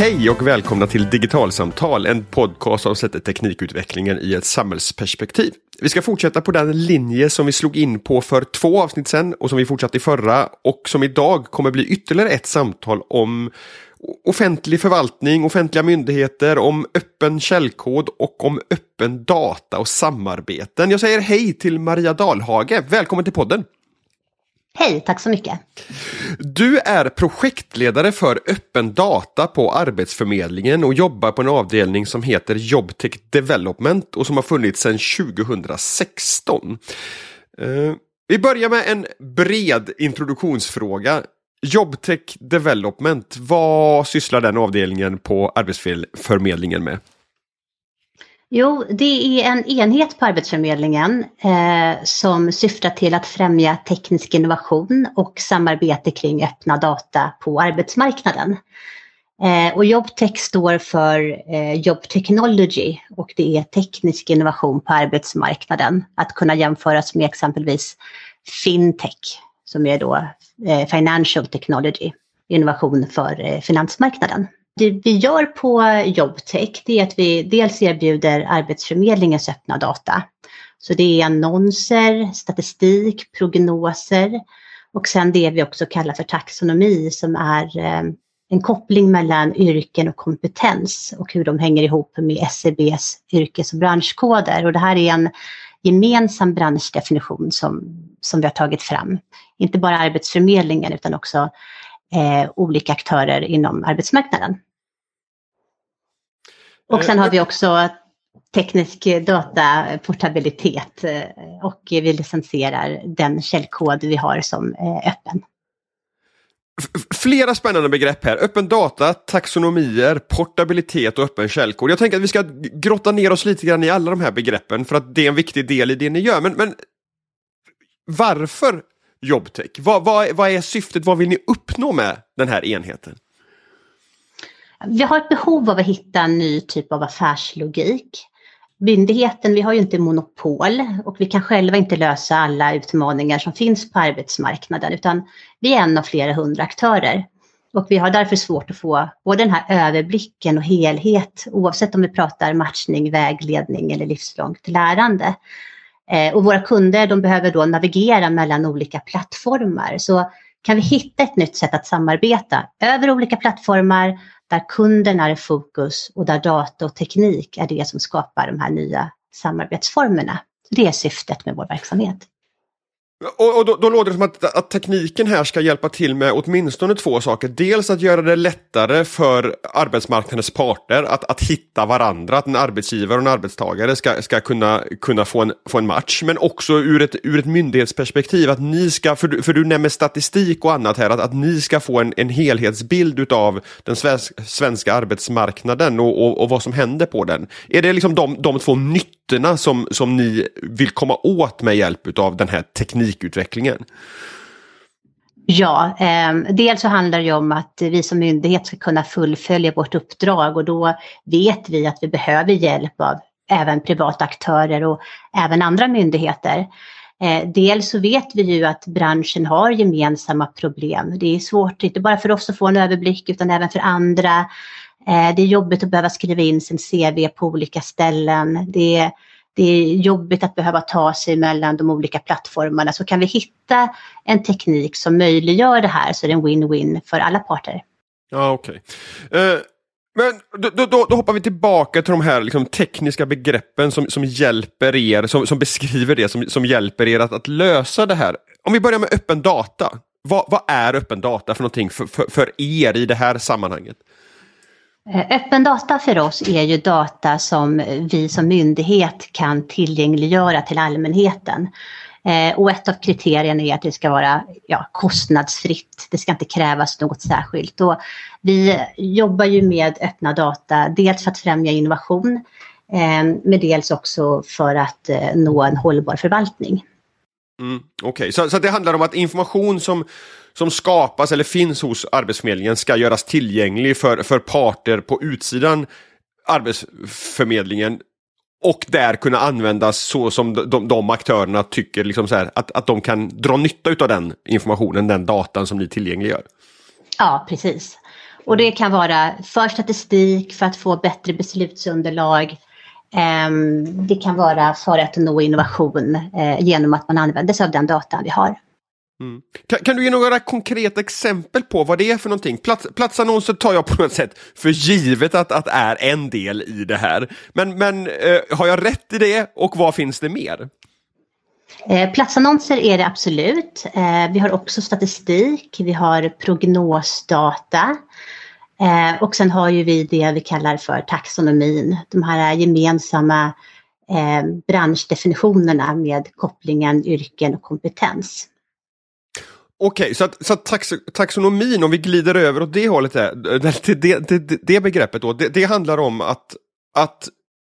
Hej och välkomna till Digitalsamtal, en podcast som sätter teknikutvecklingen i ett samhällsperspektiv. Vi ska fortsätta på den linje som vi slog in på för två avsnitt sedan och som vi fortsatte i förra och som idag kommer bli ytterligare ett samtal om offentlig förvaltning, offentliga myndigheter, om öppen källkod och om öppen data och samarbeten. Jag säger hej till Maria Dalhage, välkommen till podden! Hej, tack så mycket. Du är projektledare för öppen data på Arbetsförmedlingen och jobbar på en avdelning som heter Jobtech Development och som har funnits sedan 2016. Uh, eh, vi börjar med en bred introduktionsfråga. Jobtech Development, vad sysslar den avdelningen på Arbetsförmedlingen med? Jo, det är en enhet på Arbetsförmedlingen eh, som syftar till att främja teknisk innovation och samarbete kring öppna data på arbetsmarknaden. Eh, och Jobtech står för eh, Job Technology och det är teknisk innovation på arbetsmarknaden. Att kunna jämföras med exempelvis Fintech som är då eh, Financial Technology, innovation för eh, finansmarknaden det vi gör på Jobtech det är att vi dels erbjuder Arbetsförmedlingens öppna data. Så det är annonser, statistik, prognoser och sen det vi också kallar för taxonomi som är eh, en koppling mellan yrken och kompetens och hur de hänger ihop med SCBs yrkes och branschkoder. Och det här är en gemensam branschdefinition som, som vi har tagit fram. Inte bara Arbetsförmedlingen utan också eh, olika aktörer inom arbetsmarknaden. Och sen har vi också teknisk dataportabilitet eh, och vi licensierar den källkod vi har som eh, öppen. Flera spännande begrepp här. Öppen data, taxonomier, portabilitet och öppen källkod. Jag tänker att vi ska grotta ner oss lite grann i alla de här begreppen för att det är en viktig del i det ni gör. Men, men varför Jobtech? Vad, vad, vad är syftet? Vad vill ni uppnå med den här enheten? Vi har ett behov av att hitta en ny typ av affärslogik. Myndigheten, vi har ju inte monopol och vi kan själva inte lösa alla utmaningar som finns på arbetsmarknaden utan vi är en av flera hundra aktörer. Och vi har därför svårt att få både den här överblicken och helhet oavsett om vi pratar matchning, vägledning eller livslångt lärande. Eh, och våra kunder de behöver då navigera mellan olika plattformar. Så kan vi hitta ett nytt sätt att samarbeta över olika plattformar där kunden är i fokus och där data och teknik är det som skapar de här nya samarbetsformerna. Det är syftet med vår verksamhet. Och, och då, då, låter det som att, att, tekniken här ska hjälpa till med åtminstone två saker. Dels att göra det lättare för arbetsmarknadens parter att, att hitta varandra, att en arbetsgivare och en arbetstagare ska, ska kunna, kunna få, en, få en match. Men också ur ett, ur ett myndighetsperspektiv, att ni ska, för du, för du nämner statistik och annat här, att, att ni ska få en, en helhetsbild av den svensk, svenska arbetsmarknaden och, och, och, vad som händer på den. Är det liksom de, de två nyttorna som, som ni vill komma åt med hjälp av den här teknikutvecklingen? Ja, eh, dels så handlar det om att vi som myndighet ska kunna fullfölja vårt uppdrag och då vet vi att vi behöver hjälp av även privata aktörer och även andra myndigheter. Eh, dels så vet vi ju att branschen har gemensamma problem. Det är svårt, inte bara för oss att få en överblick utan även för andra. Eh, det är jobbigt att behöva skriva in sin CV på olika ställen. Det är det är jobbigt att behöva ta sig mellan de olika plattformarna. Så kan vi hitta en teknik som möjliggör det här så är det en win-win för alla parter. Ja, okej. Okay. Uh... Eh, men då, då, då, hoppar vi tillbaka till de här liksom, tekniska begreppen som, som hjälper er, som, som beskriver det, som, som hjälper er att, att lösa det här. Om vi börjar med öppen data. Vad, vad är öppen data för någonting för, för, för er i det här sammanhanget? Eh, öppen data för oss är ju data som vi som myndighet kan tillgängliggöra till allmänheten. Eh, och ett av kriterierna är att det ska vara ja, kostnadsfritt. Det ska inte krävas något särskilt. Och vi jobbar ju med öppna data, dels för att främja innovation, eh, men dels också för att nå en hållbar förvaltning. Mm, Okej, okay. så, så det handlar om att information som som skapas eller finns hos Arbetsförmedlingen ska göras tillgänglig för, för parter på utsidan Arbetsförmedlingen och där kunna användas så som de, de aktörerna tycker liksom så här, att, att de kan dra nytta av den informationen, den datan som ni tillgängliggör. Ja, precis. Och det kan vara för statistik, för att få bättre beslutsunderlag. Ehm, det kan vara för att nå innovation eh, genom att man använder sig av den datan vi har. Mm. Kan, kan, du ge några konkreta exempel på vad det är för någonting? Plats, platsannonser tar jag på något sätt för givet att, att är en del i det här. Men, men eh, har jag rätt i det och vad finns det mer? Eh, platsannonser är det absolut. Eh, vi har också statistik, vi har prognosdata. Eh, och sen har ju vi det vi kallar för taxonomin, de här gemensamma eh, branschdefinitionerna med kopplingen yrken och kompetens. Okej, okay, så, att, så att tax, taxonomin, om vi glider över åt det hållet, där, eh, det, det, det, det begreppet då, det, det handlar om att, att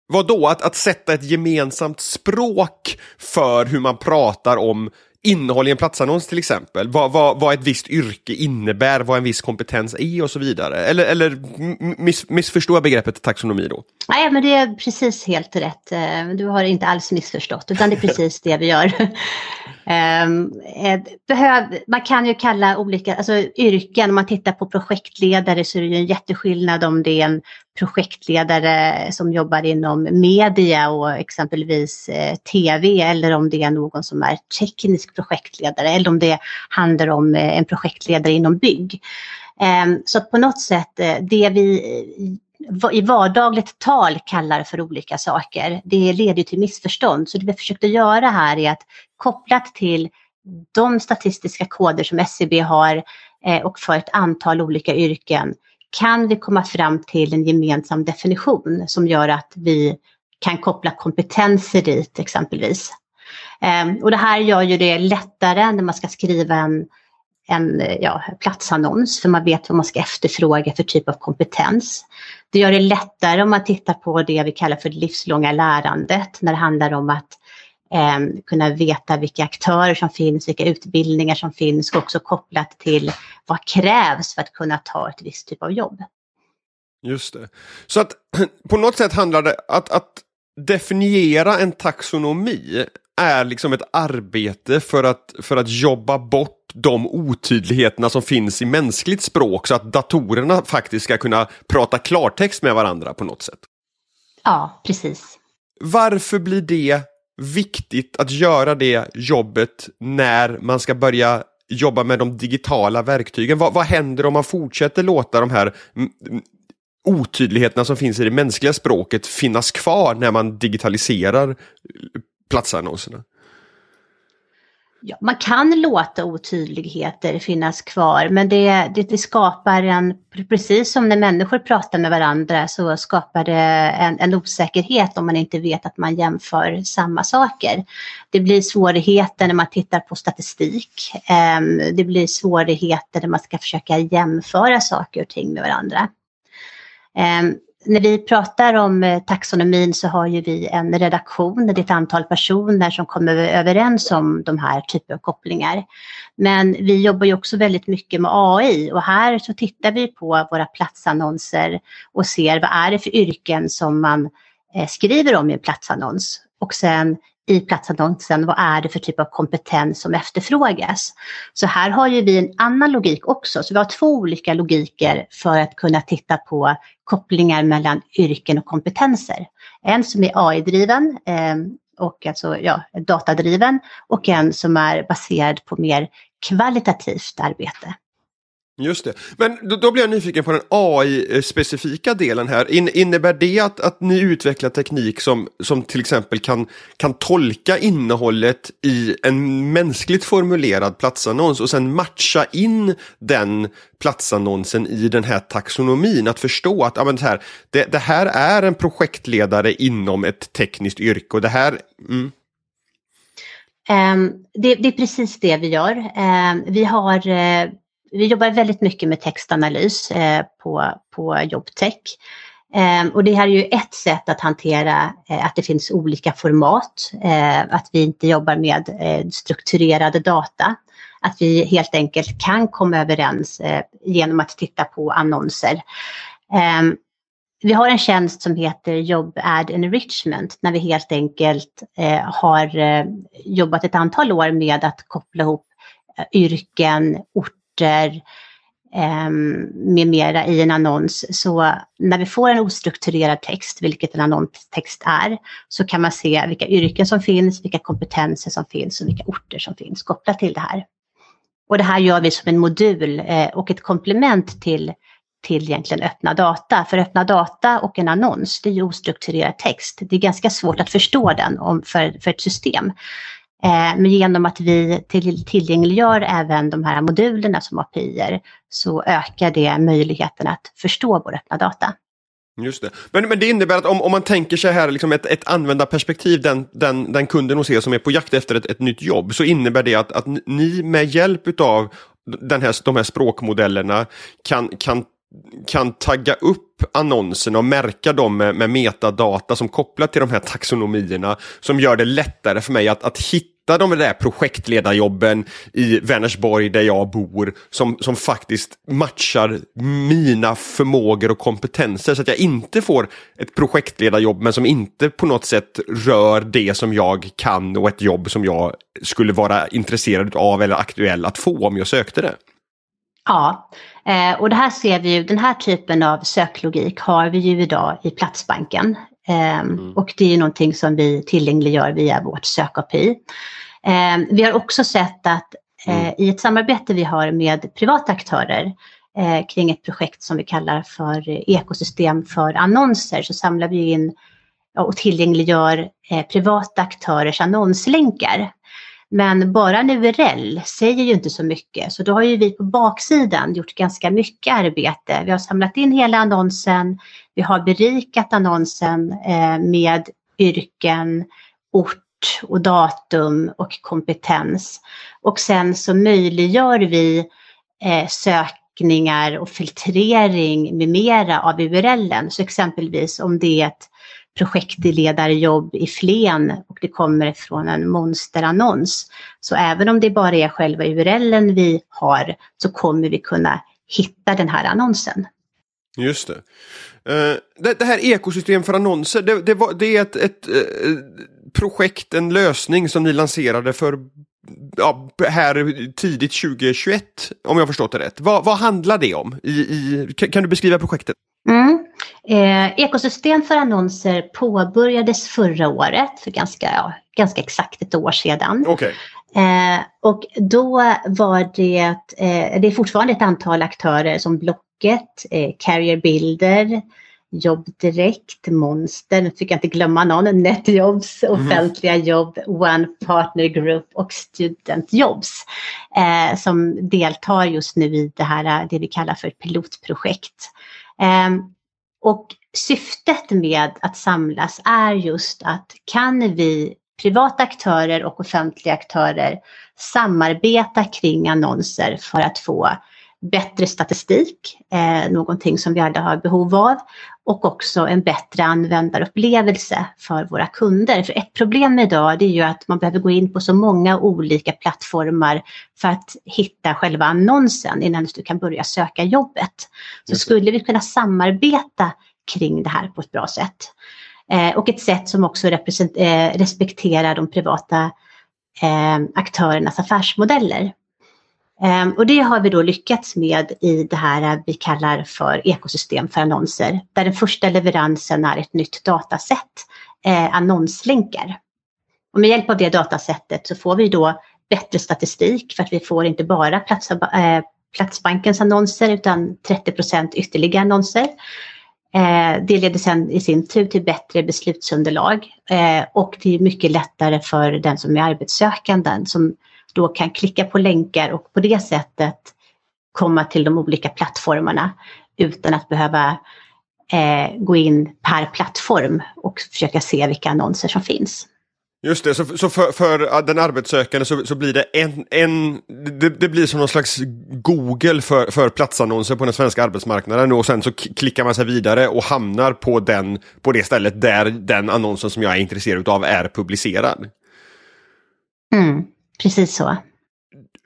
vad då? Att, att sätta ett gemensamt språk för hur man pratar om innehåll i en platsannons till exempel. Vad, vad, vad ett visst yrke innebär, vad en viss kompetens är och så vidare. Eller, eller miss, missförstår jag begreppet taxonomi då? Nej, men det är precis helt rätt. Eh, du har inte alls missförstått, utan det är precis det vi gör. Ehm, eh, behöv, man kan ju kalla olika alltså yrken, om man tittar på projektledare så är det ju en jätteskillnad om det är en projektledare som jobbar inom media och exempelvis eh, tv eller om det är någon som är teknisk projektledare eller om det handlar om eh, en projektledare inom bygg. Ehm, så så på något sätt, eh, det vi i vardagligt tal kallar för olika saker, det leder till missförstånd. Så det vi försökte göra här är att kopplat till de statistiska koder som SCB har eh, och för ett antal olika yrken kan vi komma fram till en gemensam definition som gör att vi kan koppla kompetenser dit exempelvis. Ehm, och det här gör ju det lättare när man ska skriva en, en ja, platsannons för man vet vad man ska efterfråga för typ av kompetens. Det gör det lättare om man tittar på det vi kallar för det livslånga lärandet när det handlar om att eh, kunna veta vilka aktörer som finns, vilka utbildningar som finns och också kopplat till vad krävs för att kunna ta ett visst typ av jobb. Just det. Så att på något sätt handlar det att, att definiera en taxonomi är liksom ett arbete för att, för att jobba bort de otydligheterna som finns i mänskligt språk så att datorerna faktiskt ska kunna prata klartext med varandra på något sätt. Ja, precis. Varför blir det viktigt att göra det jobbet när man ska börja jobba med de digitala verktygen? Vad, vad händer om man fortsätter låta de här otydligheterna som finns i det mänskliga språket finnas kvar när man digitaliserar platsannonserna? Ja, man kan låta otydligheter finnas kvar men det, det, det, skapar en, precis som när människor pratar med varandra så skapar det en, en osäkerhet om man inte vet att man jämför samma saker. Det blir svårigheter när man tittar på statistik. Ehm, det blir svårigheter när man ska försöka jämföra saker och ting med varandra. Ehm, när vi pratar om eh, taxonomin så har ju vi en redaktion, det är ett antal personer som kommer överens om de här typen av kopplingar. Men vi jobbar ju också väldigt mycket med AI och här så tittar vi på våra platsannonser och ser vad är det för yrken som man eh, skriver om i en platsannons. Och sen i platsannonsen, vad är det för typ av kompetens som efterfrågas? Så här har ju vi en annan logik också, så vi har två olika logiker för att kunna titta på kopplingar mellan yrken och kompetenser. En som är AI-driven eh, och alltså ja, datadriven och en som är baserad på mer kvalitativt arbete. Just det. Men då, då blir jag nyfiken på den AI-specifika delen här. In, innebär det att, att ni utvecklar teknik som, som till exempel kan, kan tolka innehållet i en mänskligt formulerad platsannons och sen matcha in den platsannonsen i den här taxonomin? Att förstå att ja, men det, här, det, det här är en projektledare inom ett tekniskt yrke och det här... Mm. Um, det, det, är precis det vi gör. Um, vi har uh, vi jobbar väldigt mycket med textanalys eh, på, på Jobtech. Eh, och det här är ju ett sätt att hantera eh, att det finns olika format, eh, att vi inte jobbar med eh, strukturerade data. Att vi helt enkelt kan komma överens eh, genom att titta på annonser. Ehm, vi har en tjänst som heter Job Ad Enrichment när vi helt enkelt eh, har eh, jobbat ett antal år med att koppla ihop eh, yrken, orter, eh, med mera i en annons. Så när vi får en ostrukturerad text, vilket en annonstext är, så kan man se vilka yrken som finns, vilka kompetenser som finns och vilka orter som finns kopplat till det här. Och det här gör vi som en modul eh, och ett komplement till till egentligen öppna data. För öppna data och en annons, det är ju ostrukturerad text. Det är ganska svårt att förstå den om, för, för ett system. Eh, men genom att vi till, tillgängliggör även de här modulerna som API så ökar det möjligheten att förstå vår öppna data. Just det. Men, men det innebär att om, om man tänker sig här liksom ett, ett användarperspektiv, den, den, den kunden hos er som är på jakt efter ett, ett nytt jobb, så innebär det att, att ni med hjälp av den här, de här språkmodellerna kan, kan kan tagga upp annonserna och märka dem med, med metadata som kopplat till de här taxonomierna som gör det lättare för mig att, att hitta de där projektledarjobben i Vänersborg där jag bor som, som faktiskt matchar mina förmågor och kompetenser så att jag inte får ett projektledarjobb men som inte på något sätt rör det som jag kan och ett jobb som jag skulle vara intresserad av eller aktuell att få om jag sökte det. Ja, eh, och det här ser vi ju, den här typen av söklogik har vi ju idag i Platsbanken. Eh, mm. Och det är ju någonting som vi tillgängliggör via vårt sök-API. Eh, vi har också sett att eh, mm. i ett samarbete vi har med privata aktörer eh, kring ett projekt som vi kallar för ekosystem för annonser så samlar vi in och tillgängliggör privata aktörers annonslänkar men bara en URL säger ju inte så mycket, så då har ju vi på baksidan gjort ganska mycket arbete. Vi har samlat in hela annonsen, vi har berikat annonsen eh, med yrken, ort och datum och kompetens. Och sen så möjliggör vi eh, sökningar och filtrering med mera av URLen. Så exempelvis om det är ett projektledarjobb i Flen och det kommer från en monsterannons. Så även om det bara är själva URLen vi har så kommer vi kunna hitta den här annonsen. Just det. Uh, det, det, här ekosystem för annonser, det, det, var, det är ett, ett uh, projekt, en lösning som ni lanserade för ja, här tidigt 2021, om jag förstått det rätt. Vad, vad handlar det om? I, i, kan du beskriva projektet? Mm. Eh, ekosystem för annonser påbörjades förra året, för ganska, ja, ganska exakt ett år sedan. Okay. Eh, och då var det, eh, det är fortfarande ett antal aktörer som Blocket, eh, Carrier Builder, Jobbdirekt, Monster, nu fick jag inte glömma någon, Netjobs, mm. Offentliga Jobb, One Partner Group och Student Jobs eh, som deltar just nu i det här, det vi kallar för pilotprojekt. Och syftet med att samlas är just att kan vi privata aktörer och offentliga aktörer samarbeta kring annonser för att få bättre statistik, eh, någonting som vi alla har behov av, och också en bättre användarupplevelse för våra kunder. För ett problem idag det är ju att man behöver gå in på så många olika plattformar för att hitta själva annonsen innan du kan börja söka jobbet. Så skulle vi kunna samarbeta kring det här på ett bra sätt. Eh, och ett sätt som också eh, respekterar de privata eh, aktörernas affärsmodeller. Ehm, och det har vi då lyckats med i det här eh, vi kallar för ekosystem för annonser, där den första leveransen är ett nytt datasätt, eh, annonslänkar. Och med hjälp av det datasättet så får vi då bättre statistik för att vi får inte bara plats, eh, Platsbankens annonser utan 30% ytterligare annonser. Eh, det leder sedan i sin tur till bättre beslutsunderlag eh, och det är mycket lättare för den som är arbetssökande som då kan klicka på länkar och på det sättet komma till de olika plattformarna utan att behöva eh, gå in per plattform och försöka se vilka annonser som finns. Just det, så, så för, för, den arbetssökande så, så blir det en, en det, det, blir som någon slags Google för, för platsannonser på den svenska arbetsmarknaden och sen så klickar man sig vidare och hamnar på, den, på det stället där den annonsen som jag är intresserad av är publicerad. Mm. Precis så.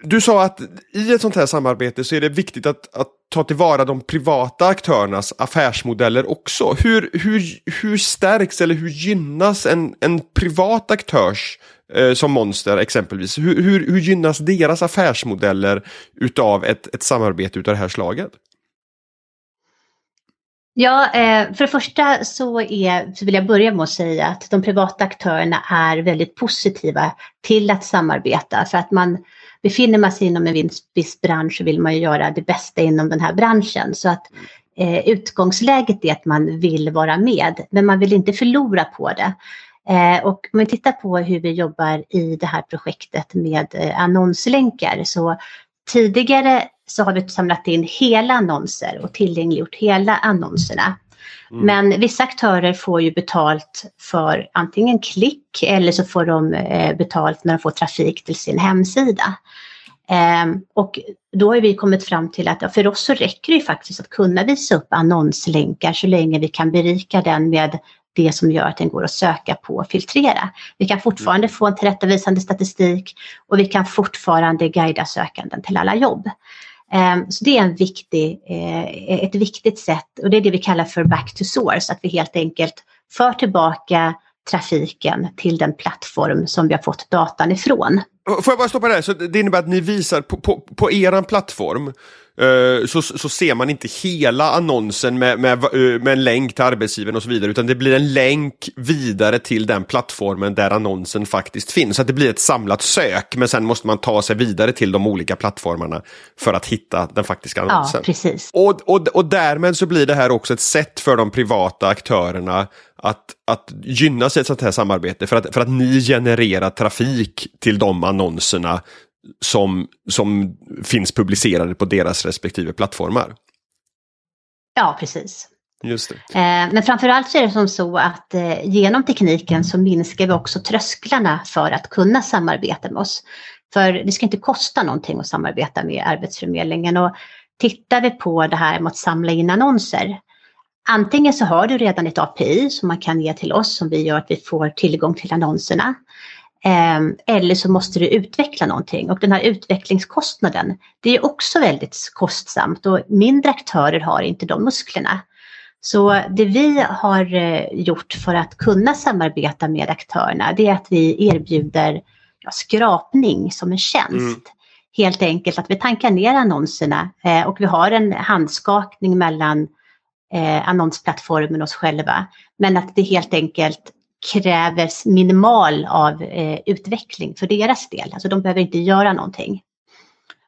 Du sa att i ett sånt här samarbete så är det viktigt att, att ta tillvara de privata aktörernas affärsmodeller också. Hur, hur, hur stärks eller hur gynnas en, en privat aktörs eh, som Monster exempelvis? Hur, hur, hur gynnas deras affärsmodeller utav ett, ett samarbete utav det här slaget? Ja, eh, för det första så, är, så vill jag börja med att säga att de privata aktörerna är väldigt positiva till att samarbeta för att man befinner man sig inom en viss bransch så vill man ju göra det bästa inom den här branschen. Så att eh, utgångsläget är att man vill vara med, men man vill inte förlora på det. Eh, och om vi tittar på hur vi jobbar i det här projektet med eh, annonslänkar så tidigare så har vi samlat in hela annonser och tillgängliggjort hela annonserna. Mm. Men vissa aktörer får ju betalt för antingen klick eller så får de eh, betalt när de får trafik till sin hemsida. Ehm, och då har vi kommit fram till att för oss så räcker det faktiskt att kunna visa upp annonslänkar så länge vi kan berika den med det som gör att den går att söka på och filtrera. Vi kan fortfarande få en tillrättavisande statistik och vi kan fortfarande guida sökanden till alla jobb. Ehm, så det är en viktig, eh, ett viktigt sätt och det är det vi kallar för back to source, att vi helt enkelt för tillbaka trafiken till den plattform som vi har fått datan ifrån. Får jag bara stoppa där, så det innebär att ni visar på, på, på eran plattform Uh, så, så ser man inte hela annonsen med, med, uh, med en länk till arbetsgivaren och så vidare utan det blir en länk vidare till den plattformen där annonsen faktiskt finns. Så att det blir ett samlat sök men sen måste man ta sig vidare till de olika plattformarna för att hitta den faktiska annonsen. Ja, precis. Och, och, och därmed så blir det här också ett sätt för de privata aktörerna att, att gynnas i ett sånt här samarbete för att, för att ni genererar trafik till de annonserna som, som finns publicerade på deras respektive plattformar. Ja, precis. Just det. Eh, men framförallt så är det som så att eh, genom tekniken så minskar vi också trösklarna för att kunna samarbeta med oss. För det ska inte kosta någonting att samarbeta med Arbetsförmedlingen. Och tittar vi på det här med att samla in annonser. Antingen så har du redan ett API som man kan ge till oss som vi gör att vi får tillgång till annonserna. Ehm, eller så måste du utveckla någonting och den här utvecklingskostnaden det är också väldigt kostsamt och mindre aktörer har inte de musklerna. Så det vi har eh, gjort för att kunna samarbeta med aktörerna det är att vi erbjuder ja, skrapning som en tjänst. Mm. Helt enkelt att vi tankar ner annonserna eh, och vi har en handskakning mellan eh, annonsplattformen oss själva. Men att det helt enkelt kräver minimal av eh, utveckling för deras del. Alltså de behöver inte göra någonting.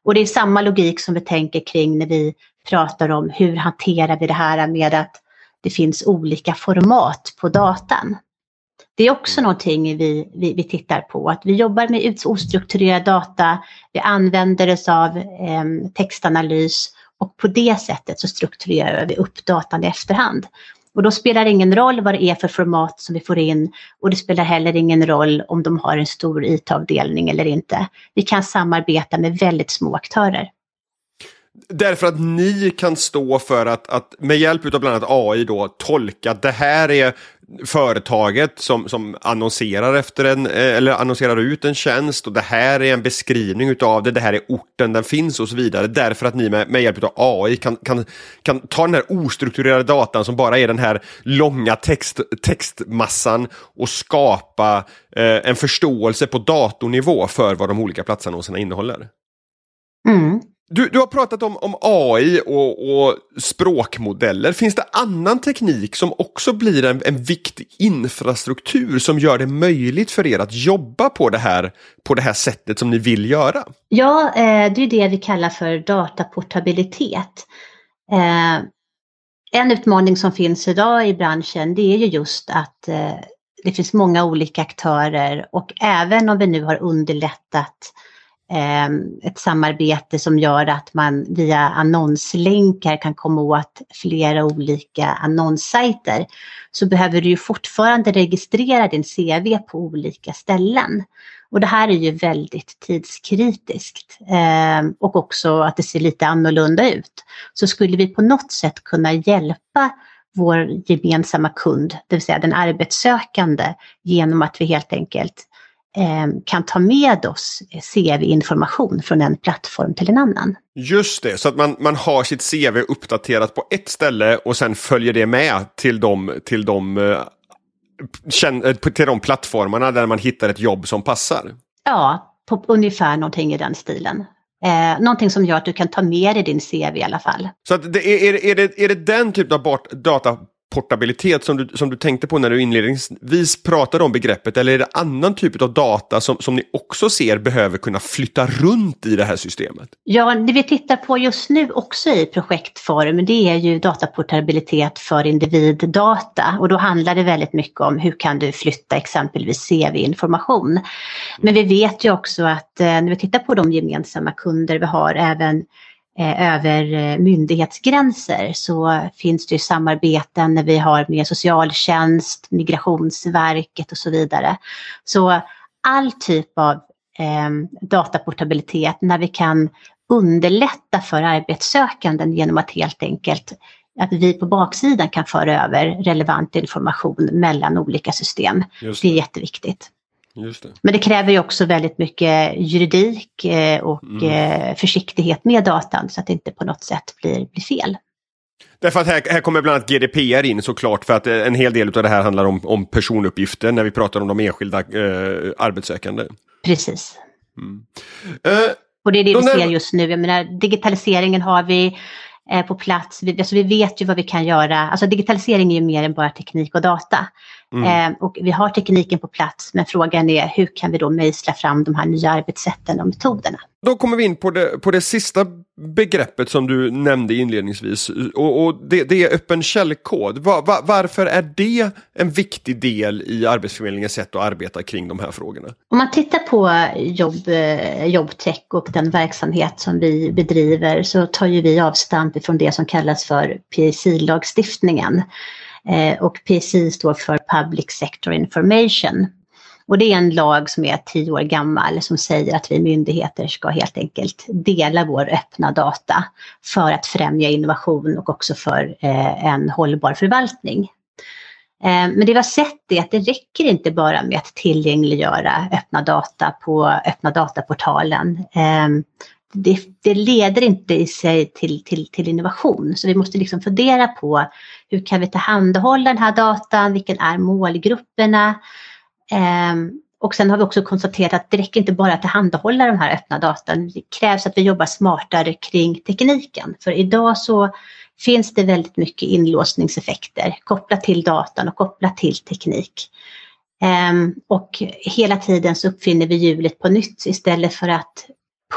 Och det är samma logik som vi tänker kring när vi pratar om hur hanterar vi det här med att det finns olika format på datan. Det är också någonting vi, vi, vi tittar på, att vi jobbar med ostrukturerad data, vi använder oss av eh, textanalys och på det sättet så strukturerar vi upp datan i efterhand. Och då spelar det ingen roll vad det är för format som vi får in och det spelar heller ingen roll om de har en stor IT-avdelning eller inte. Vi kan samarbeta med väldigt små aktörer. Därför att ni kan stå för att, att med hjälp av bland annat AI då tolka att det här är företaget som, som annonserar efter en eh, eller annonserar ut en tjänst och det här är en beskrivning utav det, det här är orten den finns och så vidare. Därför att ni med, med hjälp av AI kan, kan, kan ta den här ostrukturerade datan som bara är den här långa text, textmassan och skapa eh, en förståelse på datornivå för vad de olika platsannonserna innehåller. Mm. Du, du har pratat om, om AI och, och, språkmodeller. Finns det annan teknik som också blir en, en viktig infrastruktur som gör det möjligt för er att jobba på det här, på det här sättet som ni vill göra? Ja, eh, det är det vi kallar för dataportabilitet. Eh, en utmaning som finns idag i branschen det är ju just att eh, det finns många olika aktörer och även om vi nu har underlättat Ehm, ett samarbete som gör att man via annonslänkar kan komma åt flera olika annonssajter så behöver du ju fortfarande registrera din CV på olika ställen. Och det här är ju väldigt tidskritiskt ehm, och också att det ser lite annorlunda ut. Så skulle vi på något sätt kunna hjälpa vår gemensamma kund, det vill säga den arbetssökande, genom att vi helt enkelt kan ta med oss CV-information från en plattform till en annan. Just det, så att man, man har sitt CV uppdaterat på ett ställe och sen följer det med till de, till de, eh, till de plattformarna där man hittar ett jobb som passar. Ja, på ungefär någonting i den stilen. Eh, någonting som gör att du kan ta med dig din CV i alla fall. Så det är, är, är, det, är det den typen av data portabilitet som du, som du tänkte på när du inledningsvis pratade om begreppet eller är det annan typ av data som, som ni också ser behöver kunna flytta runt i det här systemet? Ja, det vi tittar på just nu också i projektform det är ju dataportabilitet för individdata och då handlar det väldigt mycket om hur kan du flytta exempelvis CV-information. Men vi vet ju också att eh, när vi tittar på de gemensamma kunder vi har även över eh, myndighetsgränser så finns det samarbeten när vi har med socialtjänst, migrationsverket och så vidare. Så all typ av eh, dataportabilitet när vi kan underlätta för arbetssökanden genom att helt enkelt att vi på baksidan kan föra över relevant information mellan olika system. Det. det är jätteviktigt. Det. Men det kräver ju också väldigt mycket juridik eh, och mm. Eh, försiktighet med datan så att det inte på något sätt blir, blir fel. Därför att här, här kommer bland annat GDPR in såklart för att eh, en hel del av det här handlar om, om personuppgifter när vi pratar om de enskilda eh, arbetssökande. Precis. Mm. Uh, och det är det vi ser just nu. Jag menar, digitaliseringen har vi, eh, på plats. Vi, alltså vi vet ju vad vi kan göra. Alltså digitalisering är ju mer än bara teknik och data. Mm. Eh, och vi har tekniken på plats men frågan är hur kan vi då mejsla fram de här nya arbetssätten och metoderna. Då kommer vi in på det, på det sista begreppet som du nämnde inledningsvis och, och det, det, är öppen källkod. Var, var, varför är det en viktig del i Arbetsförmedlingens sätt att arbeta kring de här frågorna? Om man tittar på jobb, eh, jobbtech och den verksamhet som vi bedriver så tar ju vi avstamp ifrån det som kallas för PSI-lagstiftningen. Eh, och PSI står för Public Sector Information. Och det är en lag som är tio år gammal som säger att vi myndigheter ska helt enkelt dela vår öppna data för att främja innovation och också för eh, en hållbar förvaltning. Eh, men det vi har sett är att det räcker inte bara med att tillgängliggöra öppna data på öppna dataportalen det, det, leder inte i sig till, till, till innovation. Så vi måste liksom fundera på hur kan vi tillhandahålla den här datan, vilken är målgrupperna? Eh, och sen har vi också konstaterat att det räcker inte bara att tillhandahålla de här öppna datan. Det krävs att vi jobbar smartare kring tekniken. För idag så finns det väldigt mycket inlåsningseffekter kopplat till datan och kopplat till teknik. Ehm, och hela tiden så uppfinner vi hjulet på nytt istället för att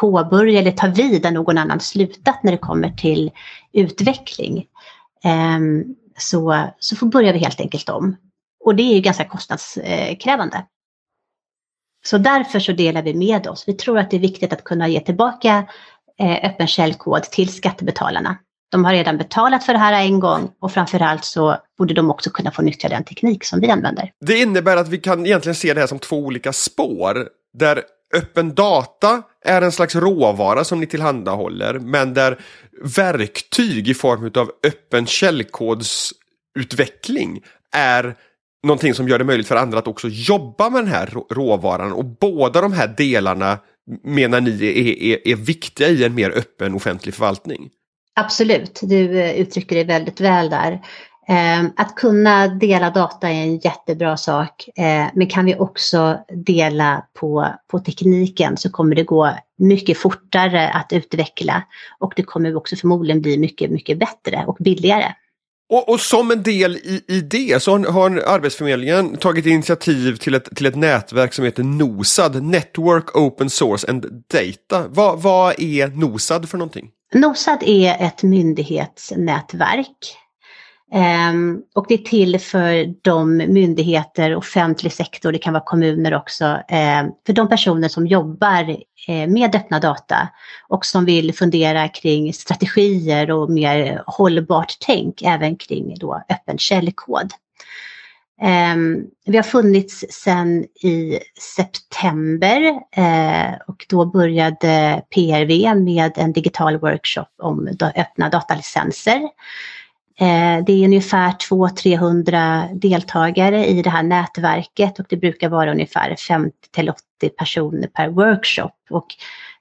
påbörja eller ta vid där någon annan slutat när det kommer till utveckling. Ehm, så, så får börjar vi helt enkelt om. Och det är ju ganska kostnadskrävande. Så därför så delar vi med oss. Vi tror att det är viktigt att kunna ge tillbaka eh, öppen källkod till skattebetalarna. De har redan betalat för det här en gång och framförallt så borde de också kunna få nyttja den teknik som vi använder. Det innebär att vi kan egentligen se det här som två olika spår. Där öppen data är en slags råvara som ni tillhandahåller men där verktyg i form av öppen källkodsutveckling är någonting som gör det möjligt för andra att också jobba med den här råvaran och båda de här delarna menar ni är, är, är viktiga i en mer öppen offentlig förvaltning? Absolut, du eh, uttrycker det väldigt väl där. Ehm, att kunna dela data är en jättebra sak, eh, men kan vi också dela på, på tekniken så kommer det gå mycket fortare att utveckla och det kommer också förmodligen bli mycket, mycket bättre och billigare. Och, och, som en del i, i det så har Arbetsförmedlingen tagit initiativ till ett, till ett nätverk som heter NOSAD, Network Open Source and Data. Vad, vad är NOSAD för någonting? NOSAD är ett myndighetsnätverk Um, och det är till för de myndigheter, offentlig sektor, det kan vara kommuner också, um, för de personer som jobbar uh, med öppna data och som vill fundera kring strategier och mer hållbart tänk även kring då öppen källkod. Um, vi har funnits sedan i september uh, och då började PRV med en digital workshop om öppna datalicenser. Eh, det är ungefär 200-300 deltagare i det här nätverket och det brukar vara ungefär 50 till 80 personer per workshop. Och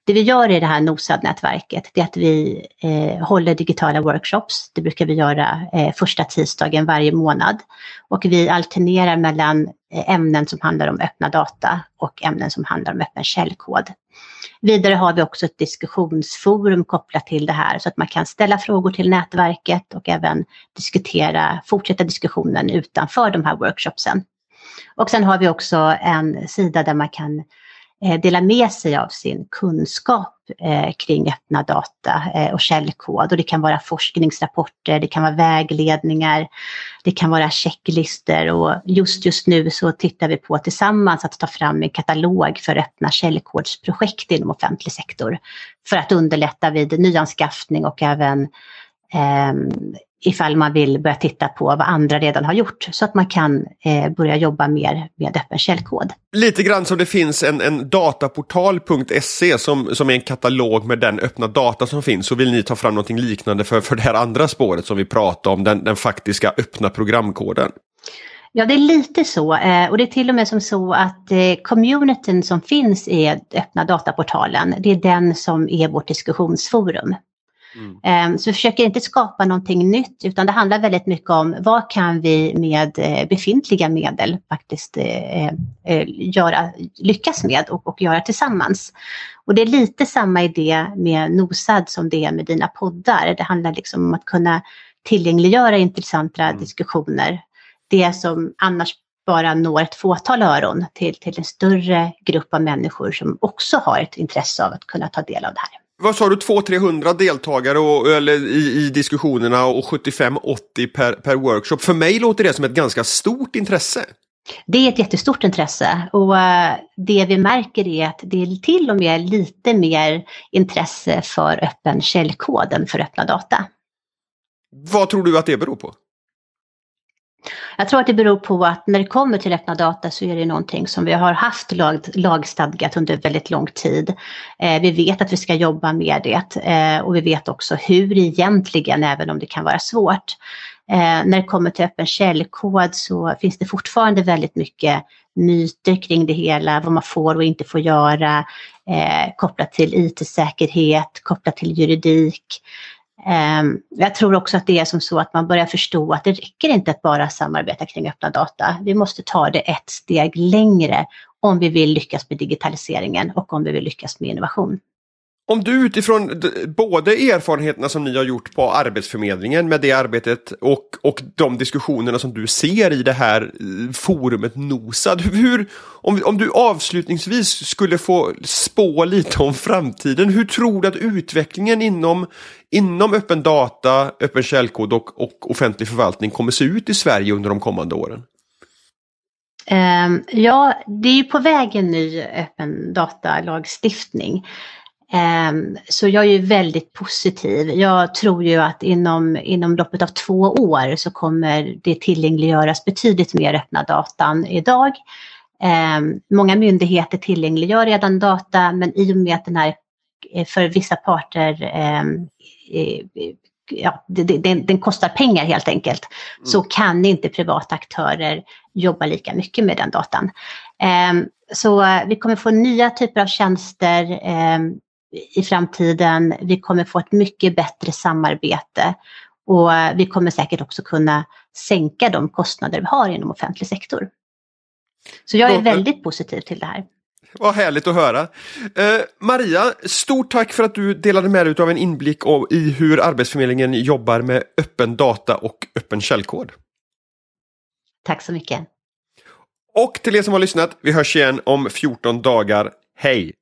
det vi gör i det här NOSAD-nätverket är att vi eh, håller digitala workshops. Det brukar vi göra eh, första tisdagen varje månad. Och vi alternerar mellan eh, ämnen som handlar om öppna data och ämnen som handlar om öppen källkod. Vidare har vi också ett diskussionsforum kopplat till det här så att man kan ställa frågor till nätverket och även diskutera, fortsätta diskussionen utanför de här workshopsen. Och sen har vi också en sida där man kan eh, dela med sig av sin kunskap eh, kring öppna data eh, och källkod. Och det kan vara forskningsrapporter, det kan vara vägledningar, det kan vara checklister och just just nu så tittar vi på tillsammans att ta fram en katalog för öppna källkodsprojekt inom offentlig sektor för att underlätta vid nyanskaffning och även eh, ifall man vill börja titta på vad andra redan har gjort så att man kan eh, börja jobba mer med öppen källkod. Lite grann som det finns en, en dataportal.se som, som är en katalog med den öppna data som finns så vill ni ta fram någonting liknande för, för det här andra spåret som vi pratade om, den, den faktiska öppna programkoden. Ja, det är lite så. Eh, och det är till och med som så att eh, communityn som finns i öppna dataportalen, det är den som är vårt diskussionsforum. Mm. Ehm, så vi försöker inte skapa någonting nytt utan det handlar väldigt mycket om vad kan vi med eh, befintliga medel faktiskt eh, eh, göra, lyckas med och, och göra tillsammans. Och det är lite samma idé med NOSAD som det är med dina poddar. Det handlar liksom om att kunna tillgängliggöra intressanta mm. diskussioner. Det som annars bara når ett fåtal öron till, till en större grupp av människor som också har ett intresse av att kunna ta del av det här vad sa du, 200-300 deltagare och, eller, i, i diskussionerna och 75-80 per, per workshop. För mig låter det som ett ganska stort intresse. Det är ett jättestort intresse och uh, det vi märker är att det är till och med lite mer intresse för öppen källkod än för öppna data. Vad tror du att det beror på? Jag tror att det beror på att när det kommer till öppna data så är det någonting som vi har haft lag, lagstadgat under väldigt lång tid. Eh, vi vet att vi ska jobba med det eh, och vi vet också hur egentligen, även om det kan vara svårt. Eh, när det kommer till öppen källkod så finns det fortfarande väldigt mycket myter kring det hela, vad man får och inte får göra, eh, kopplat till IT-säkerhet, kopplat till juridik. Ehm, jag tror också att det är som så att man börjar förstå att det räcker inte att bara samarbeta kring öppna data. Vi måste ta det ett steg längre om vi vill lyckas med digitaliseringen och om vi vill lyckas med innovation. Om du utifrån både erfarenheterna som ni har gjort på Arbetsförmedlingen med det arbetet och, och de diskussionerna som du ser i det här eh, forumet NOSAD. Hur, om, om du avslutningsvis skulle få spå lite om framtiden, hur tror du att utvecklingen inom, inom öppen data, öppen källkod och, och offentlig förvaltning kommer se ut i Sverige under de kommande åren? Ehm, ja, det är ju på väg en ny öppen datalagstiftning. Ehm, så jag är ju väldigt positiv. Jag tror ju att inom, inom loppet av två år så kommer det tillgängliggöras betydligt mer öppna datan idag. Ehm, många myndigheter tillgängliggör redan data men i och med att den här eh, för vissa parter ehm, ja, det, den kostar pengar helt enkelt, mm. så kan inte privata aktörer jobba lika mycket med den datan. så vi kommer få nya typer av tjänster i framtiden. Vi kommer få ett mycket bättre samarbete och vi kommer säkert också kunna sänka de kostnader vi har inom offentlig sektor. Så jag är väldigt positiv till det här. Vad härligt att höra. Eh, Maria, stort tack för att du delade med dig av en inblick i hur Arbetsförmedlingen jobbar med öppen data och öppen källkod. Tack så mycket. Och till er som har lyssnat, vi hörs igen om 14 dagar. Hej!